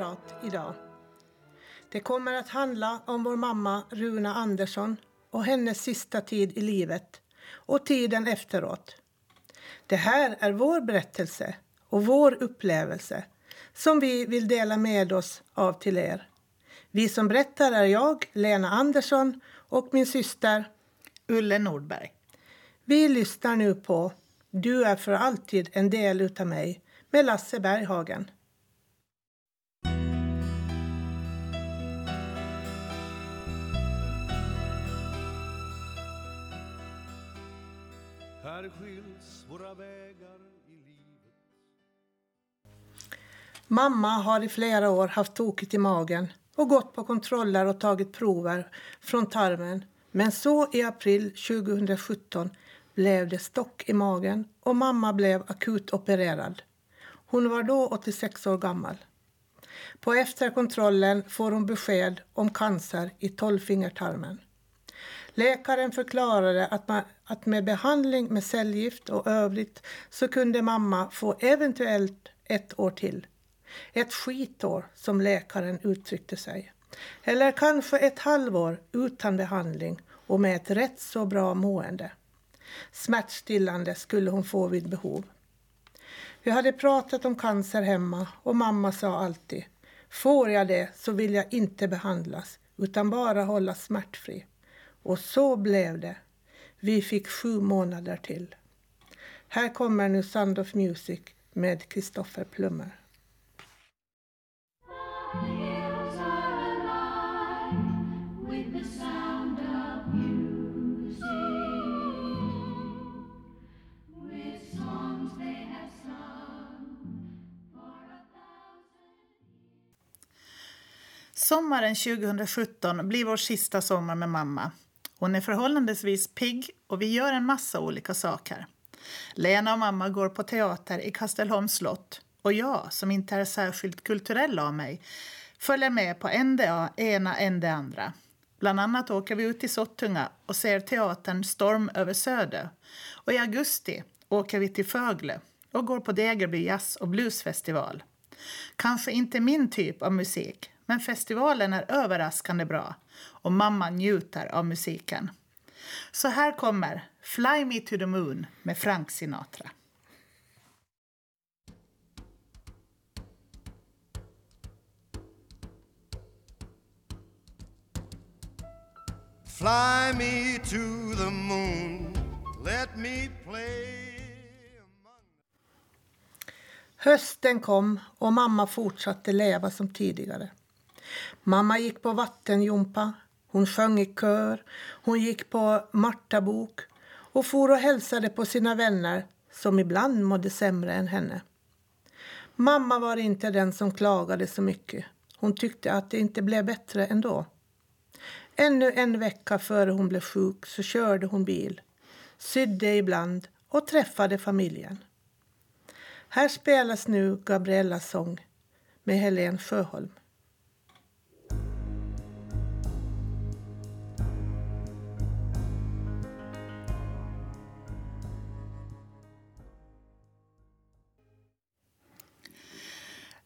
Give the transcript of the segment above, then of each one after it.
prat idag. Det kommer att handla om vår mamma Runa Andersson och hennes sista tid i livet och tiden efteråt. Det här är vår berättelse och vår upplevelse som vi vill dela med oss av till er. Vi som berättar är jag, Lena Andersson, och min syster Ulle Nordberg. Vi lyssnar nu på Du är för alltid en del utav mig med Lasse Berghagen. Våra vägar i livet Mamma har i flera år haft tokigt i magen och gått på kontroller och tagit prover från tarmen. Men så i april 2017 blev det stock i magen och mamma blev akut opererad. Hon var då 86 år gammal. På efterkontrollen får hon besked om cancer i tolvfingertarmen. Läkaren förklarade att, man, att med behandling med cellgift och övrigt så kunde mamma få eventuellt ett år till. Ett skitår, som läkaren uttryckte sig. Eller kanske ett halvår utan behandling och med ett rätt så bra mående. Smärtstillande skulle hon få vid behov. Vi hade pratat om cancer hemma och mamma sa alltid Får jag det så vill jag inte behandlas utan bara hållas smärtfri. Och så blev det. Vi fick sju månader till. Här kommer nu Sound of Music med Kristoffer Plummer. Sommaren 2017 blir vår sista sommar med mamma. Hon är förhållandevis pigg och vi gör en massa olika saker. Lena och mamma går på teater i Kastelholms slott och jag, som inte är särskilt kulturell av mig, följer med på en det ena en det andra. Bland annat åker vi ut till Sottunga och ser teatern Storm över Söder. Och i augusti åker vi till Fögle och går på Degerby jazz och bluesfestival. Kanske inte min typ av musik, men festivalen är överraskande bra och mamma njuter av musiken. Så här kommer Fly Me To The Moon med Frank Sinatra. Fly me to the moon Let me play among Hösten kom och mamma fortsatte leva som tidigare. Mamma gick på vattenjumpa, hon sjöng i kör, hon gick på Martabok och for och hälsade på sina vänner som ibland mådde sämre än henne. Mamma var inte den som klagade så mycket. Hon tyckte att det inte blev bättre ändå. Ännu en vecka före hon blev sjuk så körde hon bil, sydde ibland och träffade familjen. Här spelas nu Gabriellas sång med Helen Sjöholm.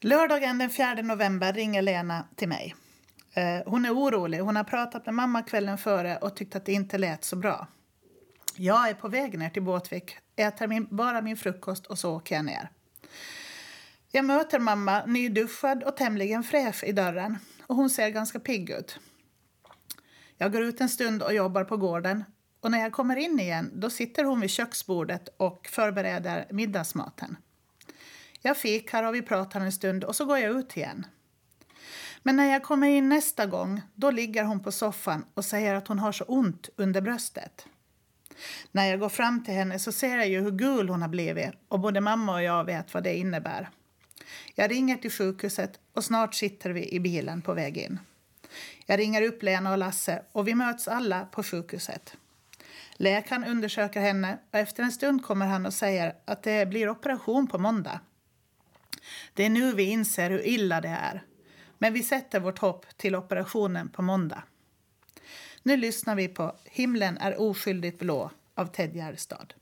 Lördagen den 4 november ringer Lena till mig. Eh, hon är orolig. Hon har pratat med mamma kvällen före och tyckt att det inte lät så bra. Jag är på väg ner till Båtvik, äter min, bara min frukost och så åker jag ner. Jag möter mamma nyduschad och tämligen fräsch i dörren och hon ser ganska pigg ut. Jag går ut en stund och jobbar på gården och när jag kommer in igen då sitter hon vid köksbordet och förbereder middagsmaten. Jag fikar och vi pratar en stund och så går jag ut igen. Men när jag kommer in nästa gång då ligger hon på soffan och säger att hon har så ont under bröstet. När jag går fram till henne så ser jag ju hur gul hon har blivit och både mamma och jag vet vad det innebär. Jag ringer till sjukhuset och snart sitter vi i bilen på väg in. Jag ringer upp Lena och Lasse och vi möts alla på sjukhuset. Läkaren undersöker henne och efter en stund kommer han och säger att det blir operation på måndag. Det är nu vi inser hur illa det är. Men vi sätter vårt hopp till operationen på måndag. Nu lyssnar vi på Himlen är oskyldigt blå av Ted Gärdestad.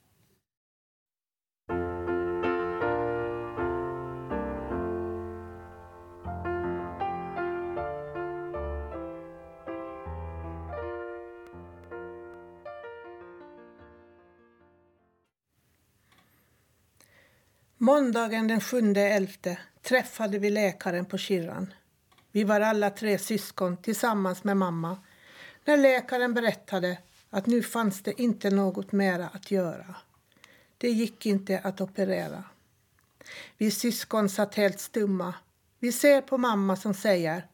Måndagen den 7.11 träffade vi läkaren på Kirran. Vi var alla tre syskon tillsammans med mamma när läkaren berättade att nu fanns det inte något mera att göra. Det gick inte att operera. Vi syskon satt helt stumma. Vi ser på mamma som säger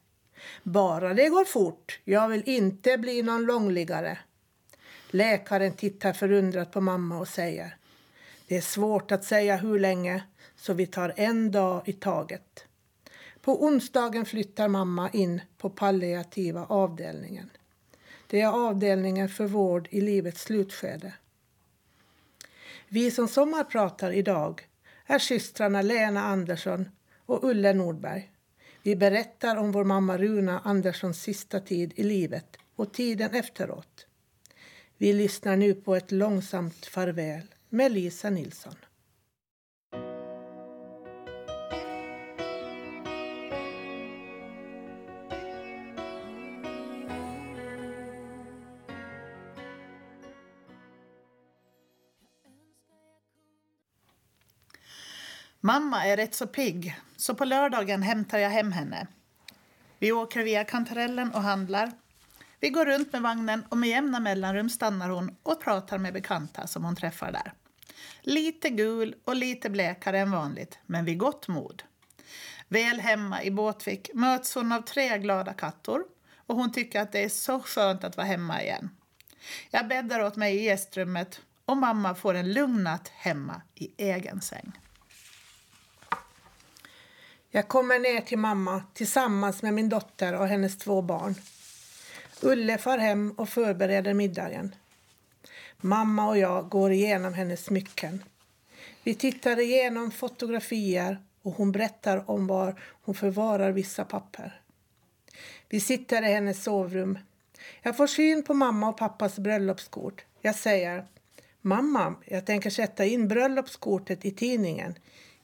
Bara det går fort. Jag vill inte bli någon långliggare. Läkaren tittar förundrat på mamma och säger det är svårt att säga hur länge, så vi tar en dag i taget. På onsdagen flyttar mamma in på palliativa avdelningen. Det är avdelningen för vård i livets slutskede. Vi som sommarpratar idag är systrarna Lena Andersson och Ulle Nordberg. Vi berättar om vår mamma Runa Anderssons sista tid i livet och tiden efteråt. Vi lyssnar nu på ett långsamt farväl med Lisa Nilsson. Mamma är rätt så pigg, så på lördagen hämtar jag hem henne. Vi åker via kantarellen och handlar. Vi går runt med vagnen och med jämna mellanrum stannar hon och pratar med bekanta som hon träffar där. Lite gul och lite blekare än vanligt, men vid gott mod. Väl hemma i Båtvik möts hon av tre glada kattor och hon tycker att det är så skönt att vara hemma igen. Jag bäddar åt mig i gästrummet och mamma får en lugn natt hemma i egen säng. Jag kommer ner till mamma tillsammans med min dotter och hennes två barn. Ulle far hem och förbereder middagen. Mamma och jag går igenom hennes smycken. Vi tittar igenom fotografier och hon berättar om var hon förvarar vissa papper. Vi sitter i hennes sovrum. Jag får syn på mamma och pappas bröllopskort. Jag säger Mamma, jag tänker sätta in bröllopskortet i tidningen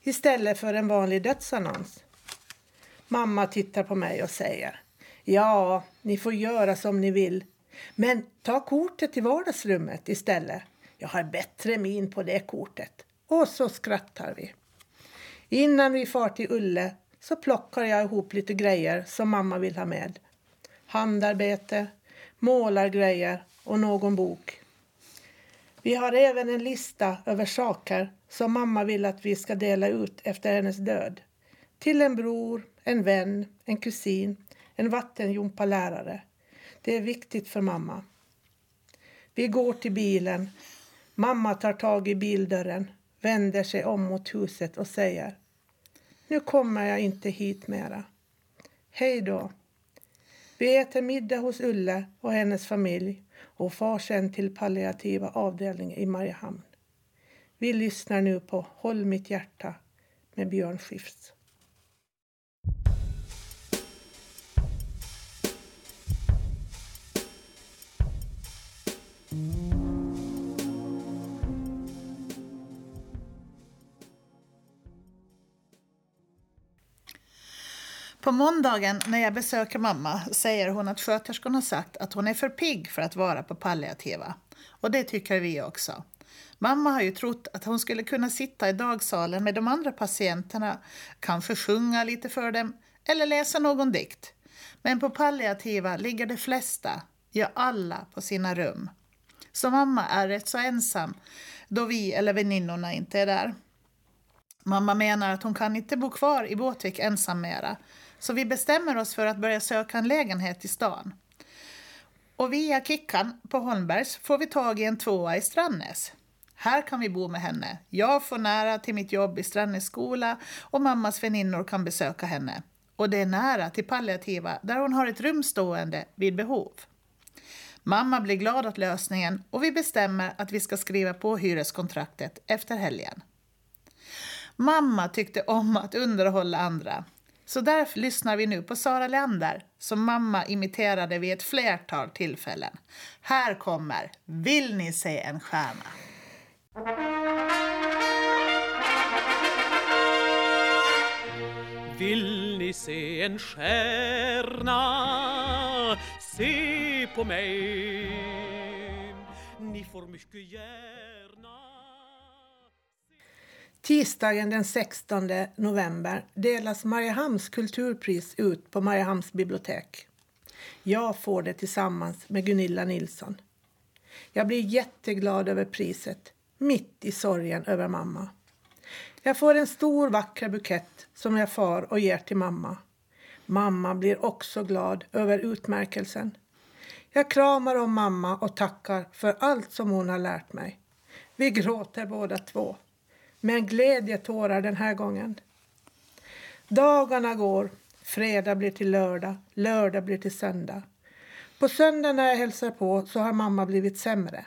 istället för en vanlig dödsannons. Mamma tittar på mig och säger Ja, ni får göra som ni vill. Men ta kortet till vardagsrummet istället. Jag har bättre min på det kortet. Och så skrattar vi. Innan vi far till Ulle så plockar jag ihop lite grejer som mamma vill ha med. Handarbete, målargrejer och någon bok. Vi har även en lista över saker som mamma vill att vi ska dela ut efter hennes död. Till en bror, en vän, en kusin, en vattenjumpalärare. Det är viktigt för mamma. Vi går till bilen. Mamma tar tag i bildörren, vänder sig om mot huset och säger Nu kommer jag inte hit mera. Hej då. Vi äter middag hos Ulle och hennes familj och far sen till palliativa avdelningen i Mariehamn. Vi lyssnar nu på Håll mitt hjärta med Björn Skifs. På måndagen när jag besöker mamma säger hon att sköterskan har sagt att hon är för pigg för att vara på palliativa. Och det tycker vi också. Mamma har ju trott att hon skulle kunna sitta i dagsalen med de andra patienterna, kanske sjunga lite för dem eller läsa någon dikt. Men på palliativa ligger de flesta, ja alla, på sina rum. Så mamma är rätt så ensam då vi eller väninnorna inte är där. Mamma menar att hon kan inte bo kvar i Båtvik ensam mera, så vi bestämmer oss för att börja söka en lägenhet i stan. Och via Kickan på Holmbergs får vi tag i en tvåa i Strandnäs. Här kan vi bo med henne. Jag får nära till mitt jobb i Strandnäs skola och mammas väninnor kan besöka henne. Och det är nära till palliativa där hon har ett rum stående vid behov. Mamma blir glad åt lösningen och vi bestämmer att vi ska skriva på hyreskontraktet efter helgen. Mamma tyckte om att underhålla andra. Så därför lyssnar vi nu på Sara Leander som mamma imiterade vid ett flertal tillfällen. Här kommer Vill ni se en stjärna? Vill ni se en stjärna? Se på mig Ni får mycket hjälp Tisdagen den 16 november delas Mariehamns kulturpris ut på Mariehamns bibliotek. Jag får det tillsammans med Gunilla Nilsson. Jag blir jätteglad över priset, mitt i sorgen över mamma. Jag får en stor vacker bukett som jag far och ger till mamma. Mamma blir också glad över utmärkelsen. Jag kramar om mamma och tackar för allt som hon har lärt mig. Vi gråter båda två, men glädjetårar den här gången. Dagarna går, fredag blir till lördag, lördag blir till söndag. På söndag när jag hälsar på så har mamma blivit sämre.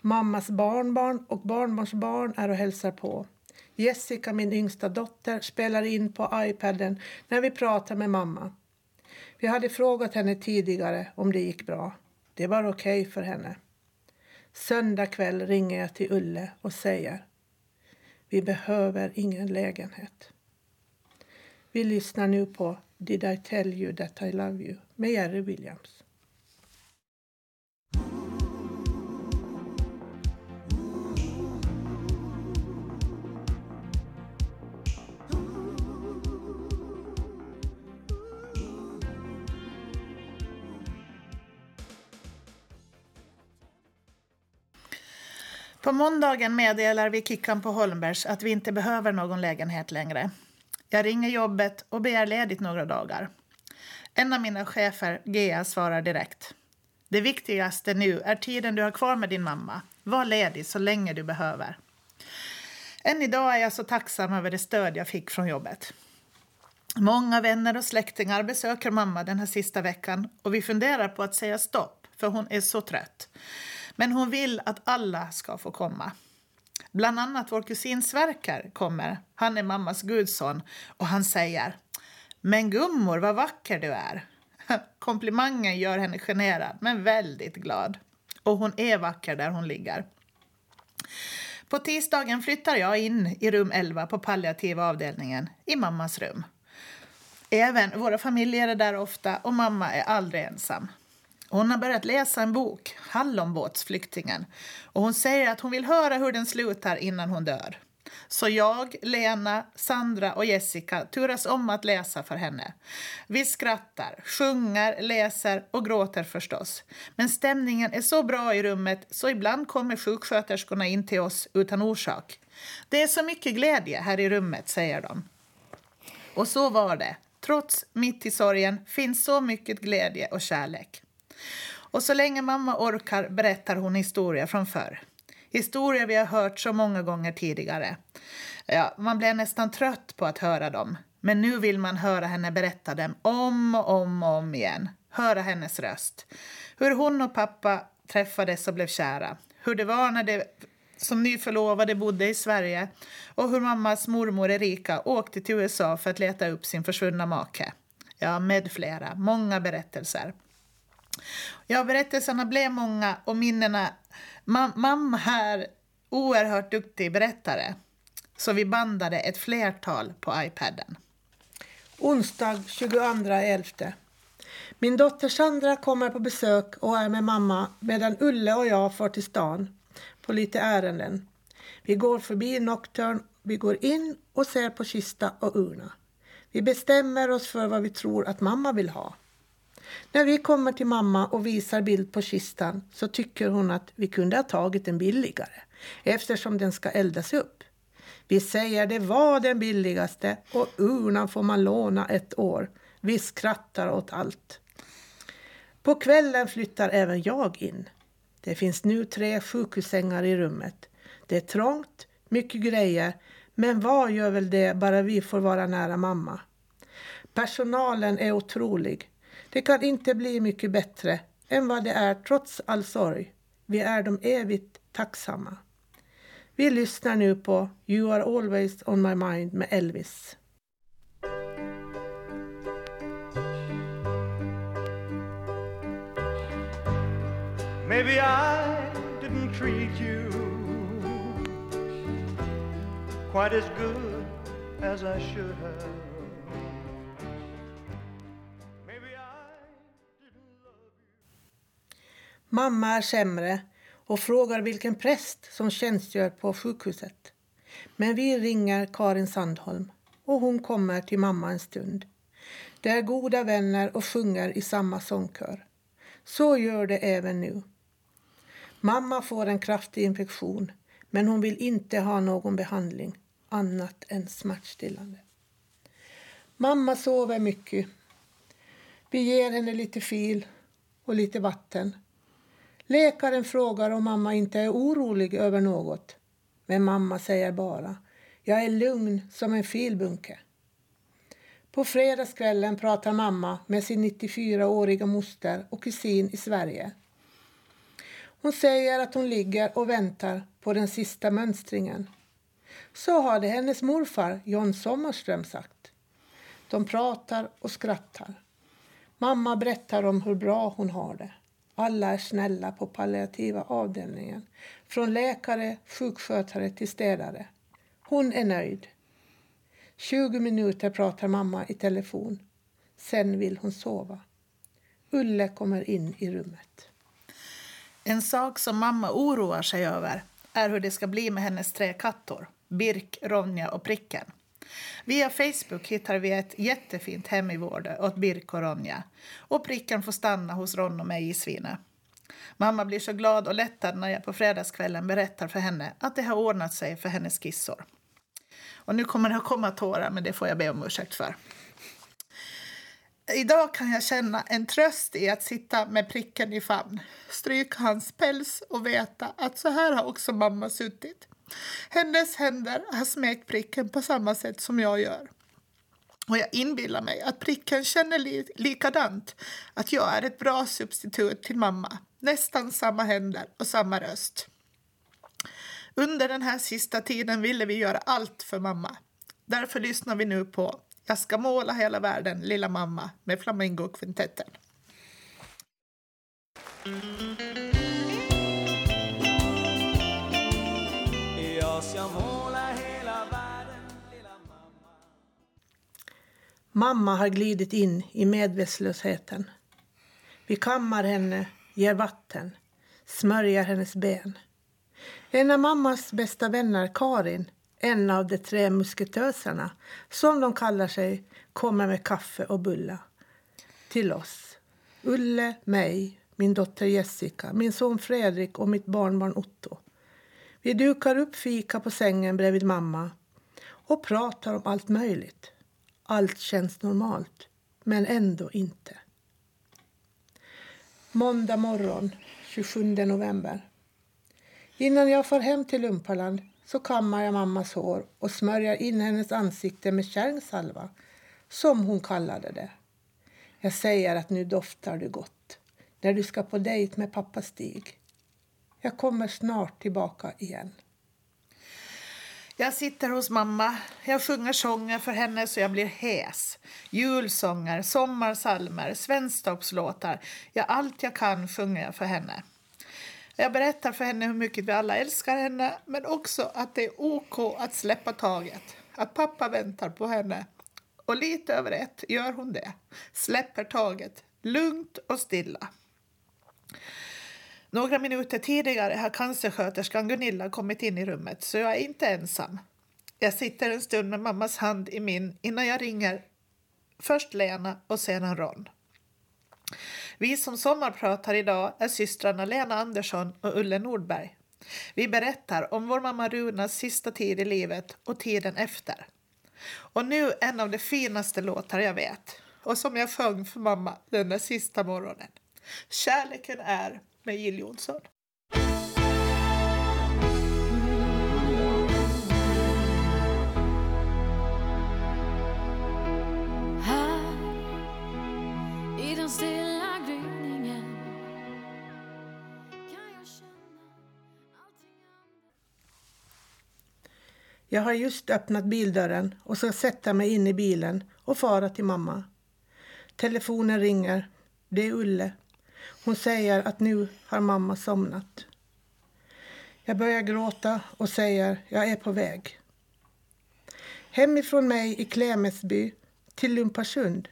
Mammas barnbarn och barnbarnsbarn är och hälsar på. Jessica, min yngsta dotter, spelar in på iPaden när vi pratar med mamma. Vi hade frågat henne tidigare om det gick bra. Det var okej för henne. Söndag kväll ringer jag till Ulle och säger vi behöver ingen lägenhet. Vi lyssnar nu på Did I tell you that I love you med Jerry Williams. På måndagen meddelar vi Kickan på Holmbergs att vi inte behöver någon lägenhet längre. Jag ringer jobbet och begär ledigt några dagar. En av mina chefer, Gea, svarar direkt. Det viktigaste nu är tiden du har kvar med din mamma. Var ledig så länge du behöver. Än idag är jag så tacksam över det stöd jag fick från jobbet. Många vänner och släktingar besöker mamma den här sista veckan och vi funderar på att säga stopp för hon är så trött. Men hon vill att alla ska få komma. Bland annat vår kusin Sverker kommer. Han är mammas gudson och han säger Men gummor, vad vacker du är. Komplimangen gör henne generad men väldigt glad. Och hon är vacker där hon ligger. På tisdagen flyttar jag in i rum 11 på palliativa avdelningen i mammas rum. Även våra familjer är där ofta och mamma är aldrig ensam. Hon har börjat läsa en bok, Hallonbåtsflyktingen, och hon säger att hon vill höra hur den slutar innan hon dör. Så jag, Lena, Sandra och Jessica turas om att läsa för henne. Vi skrattar, sjunger, läser och gråter förstås. Men stämningen är så bra i rummet så ibland kommer sjuksköterskorna in till oss utan orsak. Det är så mycket glädje här i rummet, säger de. Och så var det. Trots mitt i sorgen finns så mycket glädje och kärlek. Och så länge mamma orkar berättar hon historier från förr. Historier vi har hört så många gånger tidigare. Ja, man blir nästan trött på att höra dem. Men nu vill man höra henne berätta dem om och om och om igen. Höra hennes röst. Hur hon och pappa träffades och blev kära. Hur det var när de som nyförlovade bodde i Sverige och hur mammas mormor Erika åkte till USA för att leta upp sin försvunna make. Ja, med flera. Många berättelser. Ja, berättelserna blev många och minnena... Ma mamma är oerhört duktig berättare. Så vi bandade ett flertal på iPaden. Onsdag 22.11. Min dotter Sandra kommer på besök och är med mamma medan Ulle och jag får till stan på lite ärenden. Vi går förbi Nocturne, vi går in och ser på kista och urna. Vi bestämmer oss för vad vi tror att mamma vill ha. När vi kommer till mamma och visar bild på kistan så tycker hon att vi kunde ha tagit en billigare eftersom den ska eldas upp. Vi säger det var den billigaste och urnan får man låna ett år. Vi skrattar åt allt. På kvällen flyttar även jag in. Det finns nu tre sjukhussängar i rummet. Det är trångt, mycket grejer, men vad gör väl det bara vi får vara nära mamma? Personalen är otrolig. Det kan inte bli mycket bättre än vad det är trots all sorg. Vi är dem evigt tacksamma. Vi lyssnar nu på You are always on my mind med Elvis. Maybe I didn't treat you quite as good as I should have. Mamma är sämre och frågar vilken präst som tjänstgör på sjukhuset. Men vi ringer Karin Sandholm och hon kommer till mamma en stund. De är goda vänner och sjunger i samma sångkör. Så gör det även nu. Mamma får en kraftig infektion men hon vill inte ha någon behandling annat än smärtstillande. Mamma sover mycket. Vi ger henne lite fil och lite vatten. Läkaren frågar om mamma inte är orolig över något. Men mamma säger bara, jag är lugn som en filbunke. På fredagskvällen pratar mamma med sin 94-åriga moster och kusin i Sverige. Hon säger att hon ligger och väntar på den sista mönstringen. Så hade hennes morfar John Sommarström sagt. De pratar och skrattar. Mamma berättar om hur bra hon har det. Alla är snälla på palliativa avdelningen. Från läkare, sjukskötare till städare. Hon är nöjd. 20 minuter pratar mamma i telefon. Sen vill hon sova. Ulle kommer in i rummet. En sak som mamma oroar sig över är hur det ska bli med hennes tre kattor, Birk, Ronja och Pricken. Via Facebook hittar vi ett jättefint hem i Vårdö åt Birk och Ronja. Och Pricken får stanna hos Ron och mig i Svine. Mamma blir så glad och lättad när jag på fredagskvällen berättar för henne att det har ordnat sig för hennes skissor. Och nu kommer det att komma tårar, men det får jag be om ursäkt för. Idag kan jag känna en tröst i att sitta med pricken i famn, stryka hans päls och veta att så här har också mamma suttit. Hennes händer har smekt pricken på samma sätt som jag gör. Och jag inbillar mig att pricken känner li likadant, att jag är ett bra substitut till mamma. Nästan samma händer och samma röst. Under den här sista tiden ville vi göra allt för mamma. Därför lyssnar vi nu på Jag ska måla hela världen, lilla mamma med Flamingokvintetten. Jag målar måla hela världen, lilla mamma Mamma har glidit in i medvetslösheten. Vi kammar henne, ger vatten, smörjer hennes ben. En av mammas bästa vänner, Karin, en av de tre musketöserna, som de kallar sig, kommer med kaffe och bullar till oss. Ulle, mig, min dotter Jessica, min son Fredrik och mitt barnbarn Otto. Vi dukar upp fika på sängen bredvid mamma och pratar om allt möjligt. Allt känns normalt, men ändå inte. Måndag morgon, 27 november. Innan jag far hem till Lumpaland så kammar jag mammas hår och smörjer in hennes ansikte med kärnsalva, som hon kallade det. Jag säger att nu doftar du gott, när du ska på dejt med pappa Stig. Jag kommer snart tillbaka igen. Jag sitter hos mamma. Jag sjunger sånger för henne så jag blir hes. Julsånger, sommarsalmer, svensktoppslåtar. Ja, allt jag kan sjunger jag för henne. Jag berättar för henne hur mycket vi alla älskar henne men också att det är OK att släppa taget. Att pappa väntar på henne. Och lite över ett gör hon det. Släpper taget. Lugnt och stilla. Några minuter tidigare har cancersköterskan Gunilla kommit in i rummet så jag är inte ensam. Jag sitter en stund med mammas hand i min innan jag ringer först Lena och sedan Ron. Vi som sommarpratar idag är systrarna Lena Andersson och Ulle Nordberg. Vi berättar om vår mamma Runas sista tid i livet och tiden efter. Och nu en av de finaste låtar jag vet och som jag sjöng för mamma den där sista morgonen. Kärleken är med Jill Johnson. Jag har just öppnat bildörren och ska sätta mig in i bilen och fara till mamma. Telefonen ringer. Det är Ulle. Hon säger att nu har mamma somnat. Jag börjar gråta och säger jag är på väg. Hemifrån mig i Klemensby till Lumparsund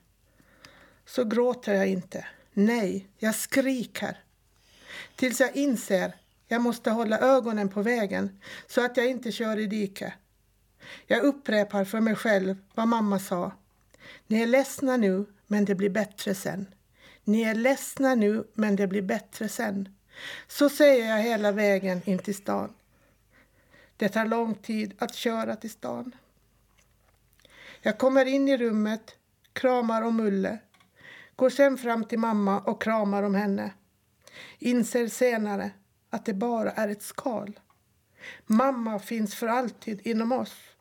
så gråter jag inte. Nej, jag skriker. Tills jag inser jag måste hålla ögonen på vägen så att jag inte kör i diket. Jag upprepar för mig själv vad mamma sa. Ni är ledsna nu, men det blir bättre sen. Ni är ledsna nu, men det blir bättre sen. Så säger jag hela vägen in till stan. Det tar lång tid att köra till stan. Jag kommer in i rummet, kramar om Ulle, går sen fram till mamma och kramar om henne. Inser senare att det bara är ett skal. Mamma finns för alltid inom oss.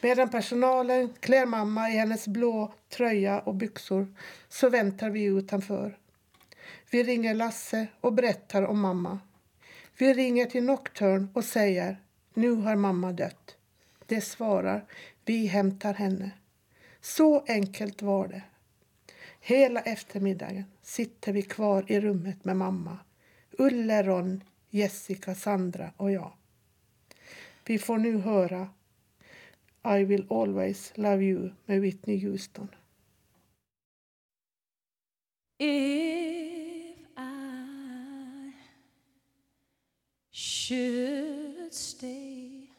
Medan personalen klär mamma i hennes blå tröja och byxor så väntar vi utanför. Vi ringer Lasse och berättar om mamma. Vi ringer till Nocturne och säger nu har mamma dött. Det svarar vi hämtar henne. Så enkelt var det. Hela eftermiddagen sitter vi kvar i rummet med mamma. Ulle, Ron, Jessica, Sandra och jag. Vi får nu höra I will always love you med Whitney Houston. If I should stay,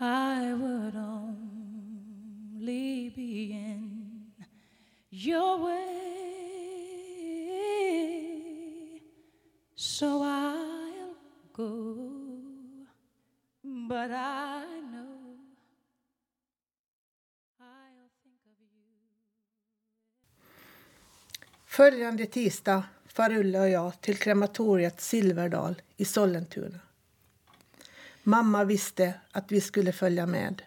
I would only be in your way. So I'll go, but I know I'll think of you. Följande tisdag far Ulla och jag till krematoriet Silverdal i Sollentuna. Mamma visste att vi skulle följa med.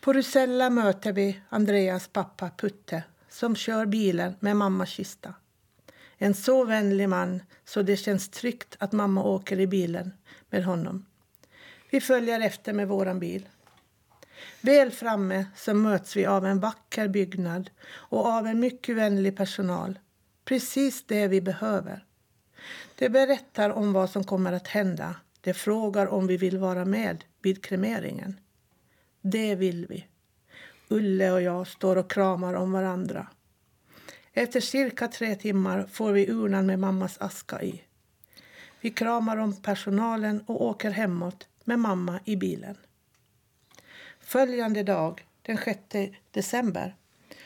På Rusella möter vi Andreas pappa Putte som kör bilen med mammas kista. En så vänlig man så det känns tryggt att mamma åker i bilen med honom. Vi följer efter med våran bil. Väl framme så möts vi av en vacker byggnad och av en mycket vänlig personal. Precis det vi behöver. De berättar om vad som kommer att hända. De frågar om vi vill vara med vid kremeringen. Det vill vi. Ulle och jag står och kramar om varandra. Efter cirka tre timmar får vi urnan med mammas aska i. Vi kramar om personalen och åker hemåt med mamma i bilen. Följande dag, den 6 december,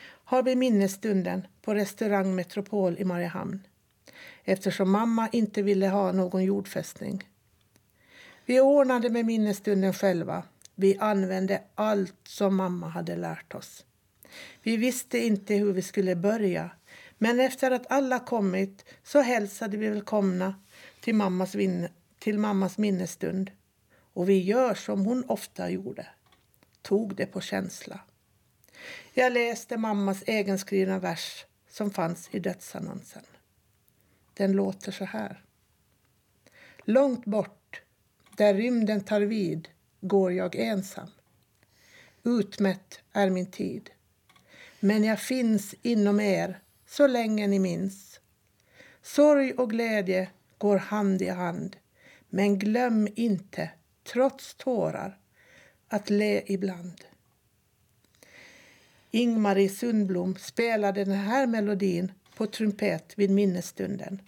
har vi minnesstunden på restaurang Metropol i Mariehamn eftersom mamma inte ville ha någon jordfästning. Vi ordnade med minnesstunden själva. Vi använde allt som mamma hade lärt oss. Vi visste inte hur vi skulle börja men efter att alla kommit så hälsade vi välkomna till mammas, till mammas minnesstund. Och vi gör som hon ofta gjorde tog det på känsla. Jag läste mammas egenskrivna vers som fanns i dödsannonsen. Den låter så här. Långt bort, där rymden tar vid, går jag ensam. Utmätt är min tid. Men jag finns inom er så länge ni minns. Sorg och glädje går hand i hand. Men glöm inte, trots tårar, att le ibland. Ingmarie Sundblom spelade den här melodin på trumpet vid minnesstunden.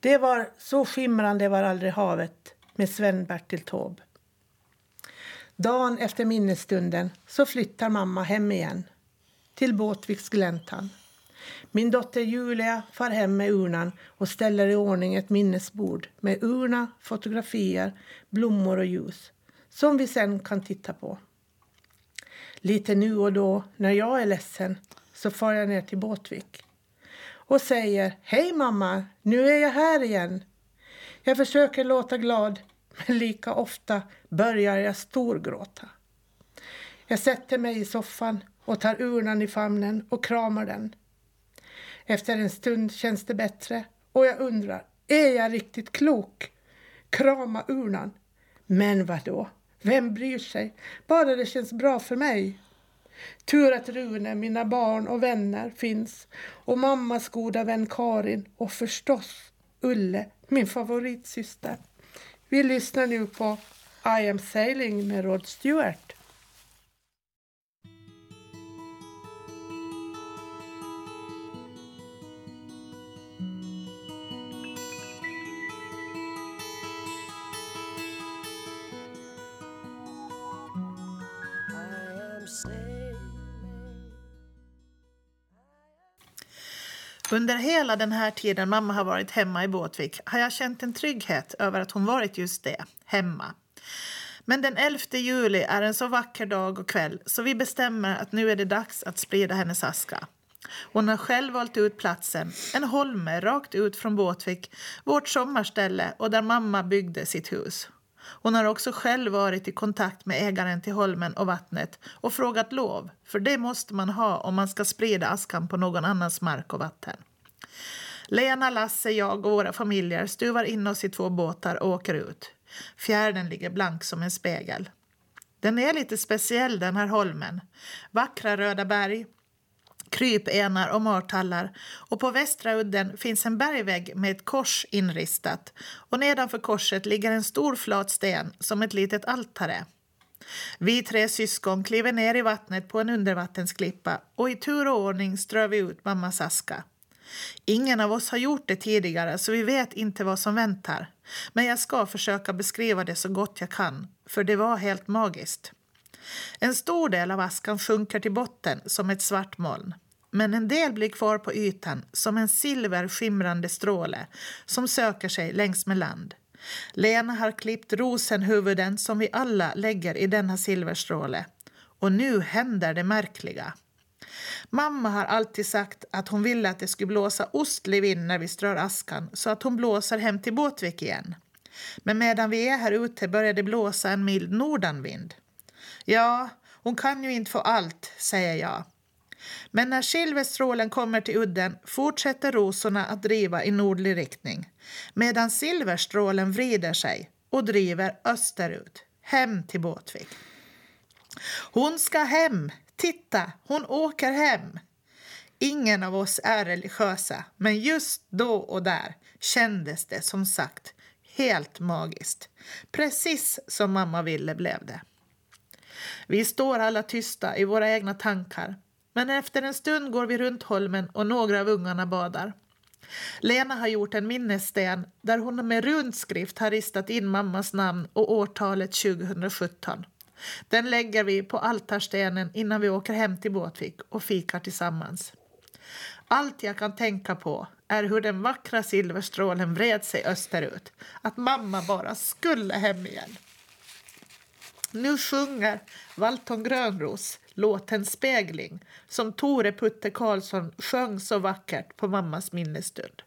Det var Så skimrande var aldrig havet med Sven-Bertil Taube. Dagen efter minnesstunden så flyttar mamma hem igen till Båtviks gläntan. Min dotter Julia far hem med urnan och ställer i ordning ett minnesbord med urna, fotografier, blommor och ljus som vi sen kan titta på. Lite nu och då när jag är ledsen så far jag ner till Båtvik och säger Hej mamma, nu är jag här igen. Jag försöker låta glad men lika ofta börjar jag storgråta. Jag sätter mig i soffan och tar urnan i famnen och kramar den. Efter en stund känns det bättre och jag undrar, är jag riktigt klok? Krama urnan. Men vad då? Vem bryr sig? Bara det känns bra för mig. Tur att Rune, mina barn och vänner finns och mammas goda vän Karin och förstås Ulle, min favoritsyster. Vi lyssnar nu på I am sailing med Rod Stewart. Under hela den här tiden mamma har varit hemma i Båtvik har jag känt en trygghet över att hon varit just det, hemma. Men den 11 juli är en så vacker dag och kväll så vi bestämmer att nu är det dags att sprida hennes aska. Hon har själv valt ut platsen, en holme rakt ut från Båtvik, vårt sommarställe och där mamma byggde sitt hus. Hon har också själv varit i kontakt med ägaren till holmen och vattnet och frågat lov, för det måste man ha om man ska sprida askan på någon annans mark och vatten. Lena, Lasse, jag och våra familjer stuvar in oss i två båtar och åker ut. Fjärden ligger blank som en spegel. Den är lite speciell den här holmen. Vackra röda berg, krypenar och martallar och på västra udden finns en bergvägg med ett kors inristat och nedanför korset ligger en stor flat sten som ett litet altare. Vi tre syskon kliver ner i vattnet på en undervattensklippa och i tur och ordning strör vi ut mammas aska. Ingen av oss har gjort det tidigare så vi vet inte vad som väntar. Men jag ska försöka beskriva det så gott jag kan, för det var helt magiskt. En stor del av askan sjunker till botten som ett svart moln. Men en del blir kvar på ytan som en silverskimrande stråle som söker sig längs med land. Lena har klippt rosenhuvuden som vi alla lägger i denna silverstråle. Och nu händer det märkliga. Mamma har alltid sagt att hon ville att det skulle blåsa ostlig vind när vi strör askan så att hon blåser hem till Båtvik igen. Men medan vi är här ute börjar det blåsa en mild nordanvind. Ja, hon kan ju inte få allt, säger jag. Men när silverstrålen kommer till udden fortsätter rosorna att driva i nordlig riktning medan silverstrålen vrider sig och driver österut, hem till Båtvik. Hon ska hem! Titta, hon åker hem! Ingen av oss är religiösa, men just då och där kändes det som sagt helt magiskt. Precis som mamma ville blev det. Vi står alla tysta i våra egna tankar men efter en stund går vi runt holmen och några av ungarna badar. Lena har gjort en minnessten där hon med rundskrift har ristat in mammas namn och årtalet 2017. Den lägger vi på altarstenen innan vi åker hem till Båtvik och fikar tillsammans. Allt jag kan tänka på är hur den vackra silverstrålen vred sig österut. Att mamma bara skulle hem igen. Nu sjunger Valton Grönros låten Spegling som Tore Putte Karlsson sjöng så vackert på mammas minnesstund.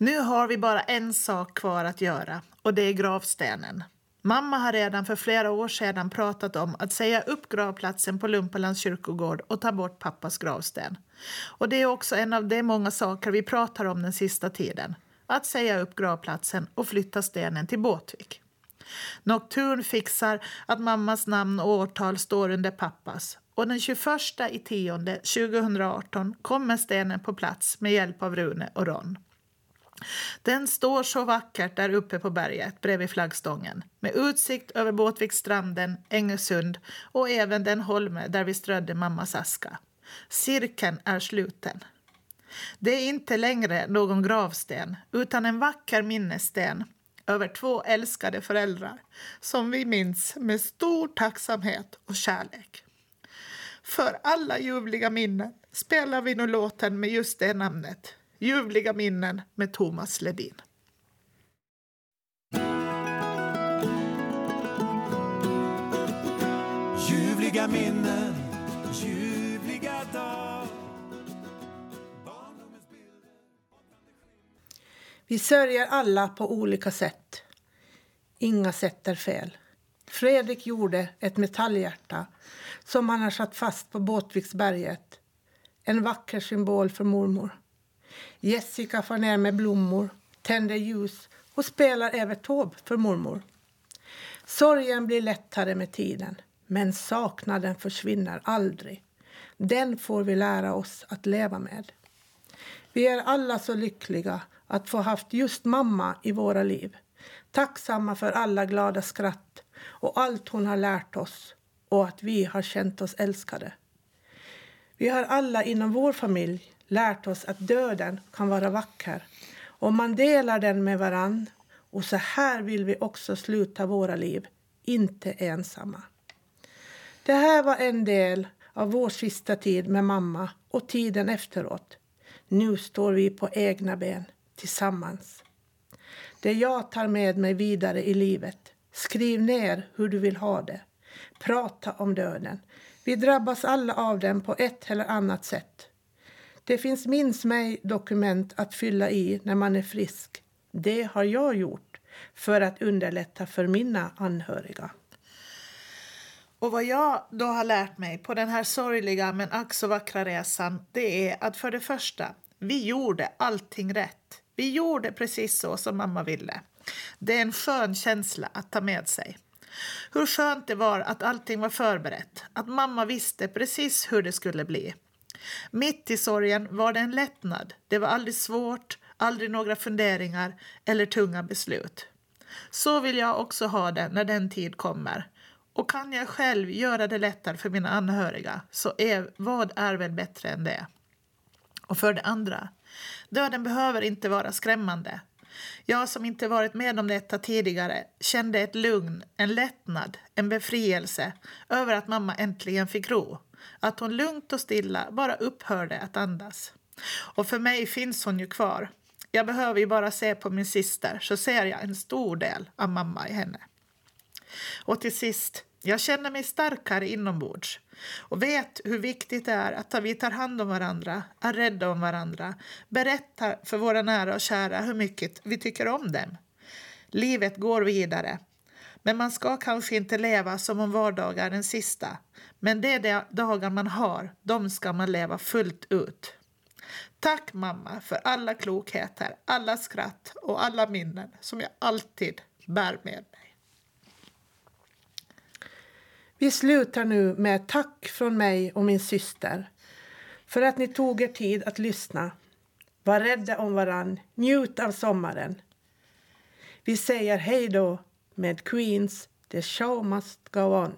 Nu har vi bara en sak kvar att göra och det är gravstenen. Mamma har redan för flera år sedan pratat om att säga upp gravplatsen på Lumpalands kyrkogård och ta bort pappas gravsten. Och det är också en av de många saker vi pratar om den sista tiden. Att säga upp gravplatsen och flytta stenen till Båtvik. Nocturn fixar att mammas namn och årtal står under pappas och den 21 i tionde 2018 kommer stenen på plats med hjälp av Rune och Ron. Den står så vackert där uppe på berget bredvid flaggstången med utsikt över Båtviksstranden, Engesund och även den holme där vi strödde mammas aska. Cirkeln är sluten. Det är inte längre någon gravsten utan en vacker minnessten över två älskade föräldrar som vi minns med stor tacksamhet och kärlek. För alla ljuvliga minnen spelar vi nu låten med just det namnet. Ljuvliga minnen med Thomas Ledin. Ljuvliga minnen, ljuvliga dag Barndomens bilder Vi sörjer alla på olika sätt. Inga sätt är fel. Fredrik gjorde ett metallhjärta som han har satt fast på Båtviksberget. En vacker symbol för mormor. Jessica far ner med blommor, tänder ljus och spelar Evert tåb för mormor. Sorgen blir lättare med tiden, men saknaden försvinner aldrig. Den får vi lära oss att leva med. Vi är alla så lyckliga att få haft just mamma i våra liv. Tacksamma för alla glada skratt och allt hon har lärt oss och att vi har känt oss älskade. Vi har alla inom vår familj lärt oss att döden kan vara vacker om man delar den med varann och så här vill vi också sluta våra liv, inte ensamma. Det här var en del av vår sista tid med mamma och tiden efteråt. Nu står vi på egna ben tillsammans. Det jag tar med mig vidare i livet. Skriv ner hur du vill ha det. Prata om döden. Vi drabbas alla av den på ett eller annat sätt. Det finns minns mig-dokument att fylla i när man är frisk. Det har jag gjort för att underlätta för mina anhöriga. Och vad jag då har lärt mig på den här sorgliga men ack så vackra resan, det är att för det första, vi gjorde allting rätt. Vi gjorde precis så som mamma ville. Det är en skön känsla att ta med sig. Hur skönt det var att allting var förberett, att mamma visste precis hur det skulle bli. Mitt i sorgen var det en lättnad. Det var aldrig svårt, aldrig några funderingar eller tunga beslut. Så vill jag också ha det när den tid kommer. Och kan jag själv göra det lättare för mina anhöriga, så är, vad är väl bättre än det? Och för det andra, döden behöver inte vara skrämmande. Jag som inte varit med om detta tidigare kände ett lugn, en lättnad, en befrielse över att mamma äntligen fick ro. Att hon lugnt och stilla bara upphörde att andas. Och för mig finns hon ju kvar. Jag behöver ju bara se på min syster så ser jag en stor del av mamma i henne. Och till sist, jag känner mig starkare inombords och vet hur viktigt det är att vi tar hand om varandra, är rädda om varandra, berättar för våra nära och kära hur mycket vi tycker om dem. Livet går vidare, men man ska kanske inte leva som om vardagar är den sista. Men de dagar man har, de ska man leva fullt ut. Tack mamma för alla klokheter, alla skratt och alla minnen som jag alltid bär med mig. Vi slutar nu med ett tack från mig och min syster för att ni tog er tid att lyssna. Var rädda om varann, njut av sommaren. Vi säger hej då med Queens The show must go on.